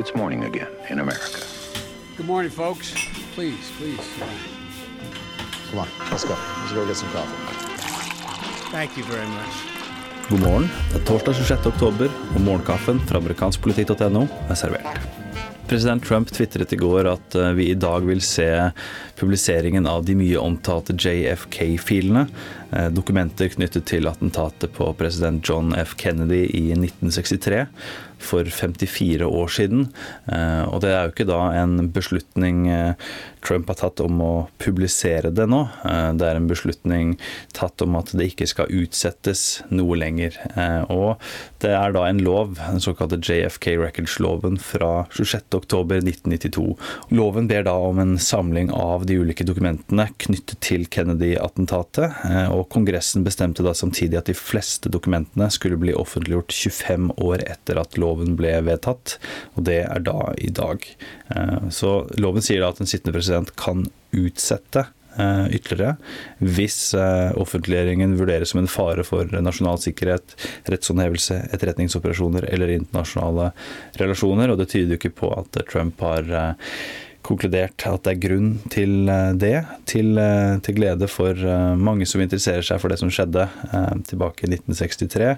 it's morning again in America. Good morning, folks. Please, please. Come on, let's go. Let's go get some coffee. Thank you very much. God morgen. Det er torsdag 26. oktober, og morgenkaffen fra amerikanskpolitikk.no er servert. President Trump tvitret i går at eh, vi i dag vil se publiseringen av de mye omtalte JFK-filene. Eh, dokumenter knyttet til attentatet på president John F. Kennedy i 1963 for 54 år siden. Eh, og det er jo ikke da en beslutning Trump har tatt om å publisere det nå. Det er en beslutning tatt om at det ikke skal utsettes noe lenger. Og det er da en lov, den såkalte JFK Records-loven fra 26 oktober 1992. Loven ber da om en samling av de ulike dokumentene knyttet til Kennedy-attentatet, eh, og Kongressen bestemte da samtidig at de fleste dokumentene skulle bli offentliggjort 25 år etter at loven ble vedtatt, og det er da i dag. Eh, så loven sier da at en sittende president kan utsette Eh, ytterligere hvis eh, offentliggjøringen vurderes som en fare for nasjonal sikkerhet, rettshåndhevelse, etterretningsoperasjoner eller internasjonale relasjoner. Og det tyder jo ikke på at Trump har konkludert at det er grunn til det, til, til, glede for mange som interesserer seg for det som skjedde tilbake i 1963.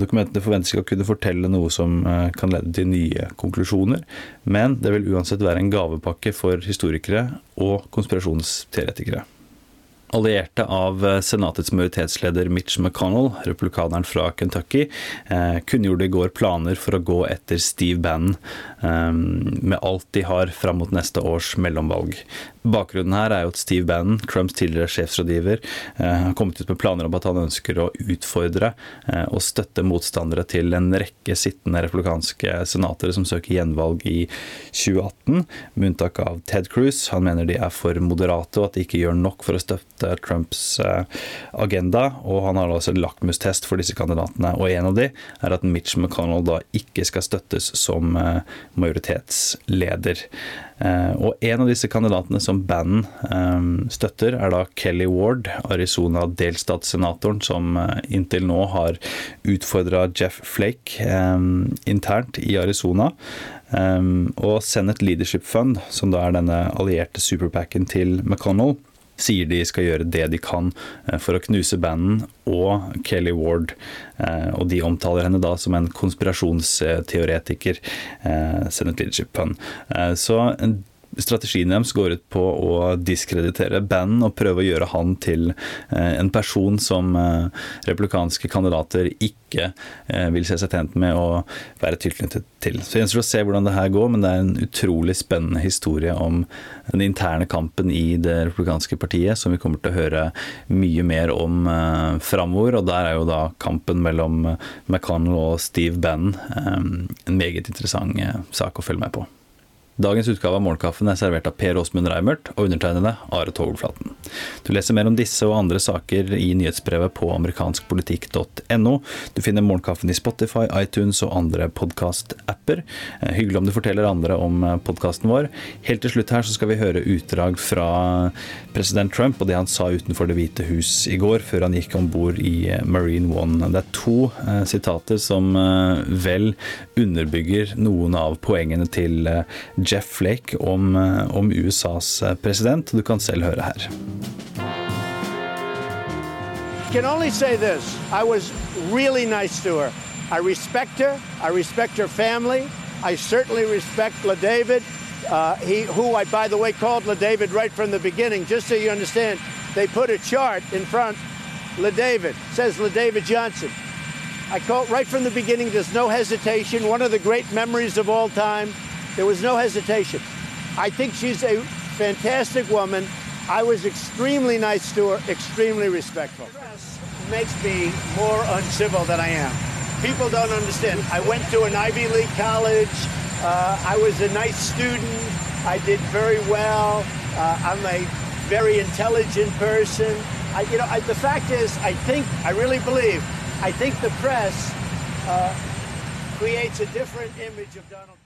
Dokumentene forventes ikke å kunne fortelle noe som kan lede til nye konklusjoner, men det vil uansett være en gavepakke for historikere og konspirasjonsteoretikere. Allierte av Senatets majoritetsleder Mitch McConnell, republikaneren fra Kentucky, eh, kunngjorde i går planer for å gå etter Steve Bannon eh, med alt de har fram mot neste års mellomvalg. Bakgrunnen her er jo at Steve Bannon, Trumps tidligere sjefsrådgiver, eh, har kommet ut med planer om at han ønsker å utfordre eh, og støtte motstandere til en rekke sittende republikanske senatere som søker gjenvalg i 2018, med unntak av Ted Cruz. Han mener de er for moderate og at de ikke gjør nok for å støtte Trumps eh, agenda, og han har altså en lakmustest for disse kandidatene. Og en av de er at Mitch McConnell da ikke skal støttes som majoritetsleder. Eh, og en av disse kandidatene som Bannon eh, støtter, er da Kelly Ward, Arizona-delstatssenatoren, som eh, inntil nå har utfordra Jeff Flake internt i Arizona. Og Senate Leadership Fund, som da er denne allierte superpacken til McConnell, sier de skal gjøre det de kan eh, for å knuse banden og Kelly Ward. Eh, og de omtaler henne da som en konspirasjonsteoretiker. Eh, Senate Leadership Pun. Så strategien deres går ut på å diskreditere Bannon og prøve å gjøre han til eh, en person som eh, republikanske kandidater ikke eh, vil se seg tjent med å være tilknyttet til. Så gjenstår å se hvordan det her går, men det er en utrolig spennende historie om den interne kampen i det republikanske partiet, som vi kommer til å høre mye mer om framover. Og der er jo da kampen mellom McConnell og Steve Bannon en meget interessant sak å følge med på. Dagens utgave av Morgenkaffen er servert av Per Åsmund Reimert og undertegnede Are Togelflaten. Du leser mer om disse og andre saker i nyhetsbrevet på amerikanskpolitikk.no. Du finner Morgenkaffen i Spotify, iTunes og andre podkast-apper. Eh, hyggelig om du forteller andre om eh, podkasten vår. Helt til slutt her så skal vi høre utdrag fra president Trump og det han sa utenfor Det hvite hus i går, før han gikk om bord i eh, Marine One. Det er to sitater som vel underbygger noen av poengene til eh, Jeff Flake om, eh, om USAs eh, president. Du kan selv høre her. can only say this. I was really nice to her. I respect her. I respect her family. I certainly respect LaDavid, uh, he, who I, by the way, called LaDavid right from the beginning. Just so you understand, they put a chart in front. LaDavid says LaDavid Johnson. I called right from the beginning. There's no hesitation. One of the great memories of all time. There was no hesitation. I think she's a fantastic woman. I was extremely nice to her, extremely respectful. Makes me more uncivil than I am. People don't understand. I went to an Ivy League college. Uh, I was a nice student. I did very well. Uh, I'm a very intelligent person. I, you know, I, the fact is, I think, I really believe, I think the press uh, creates a different image of Donald.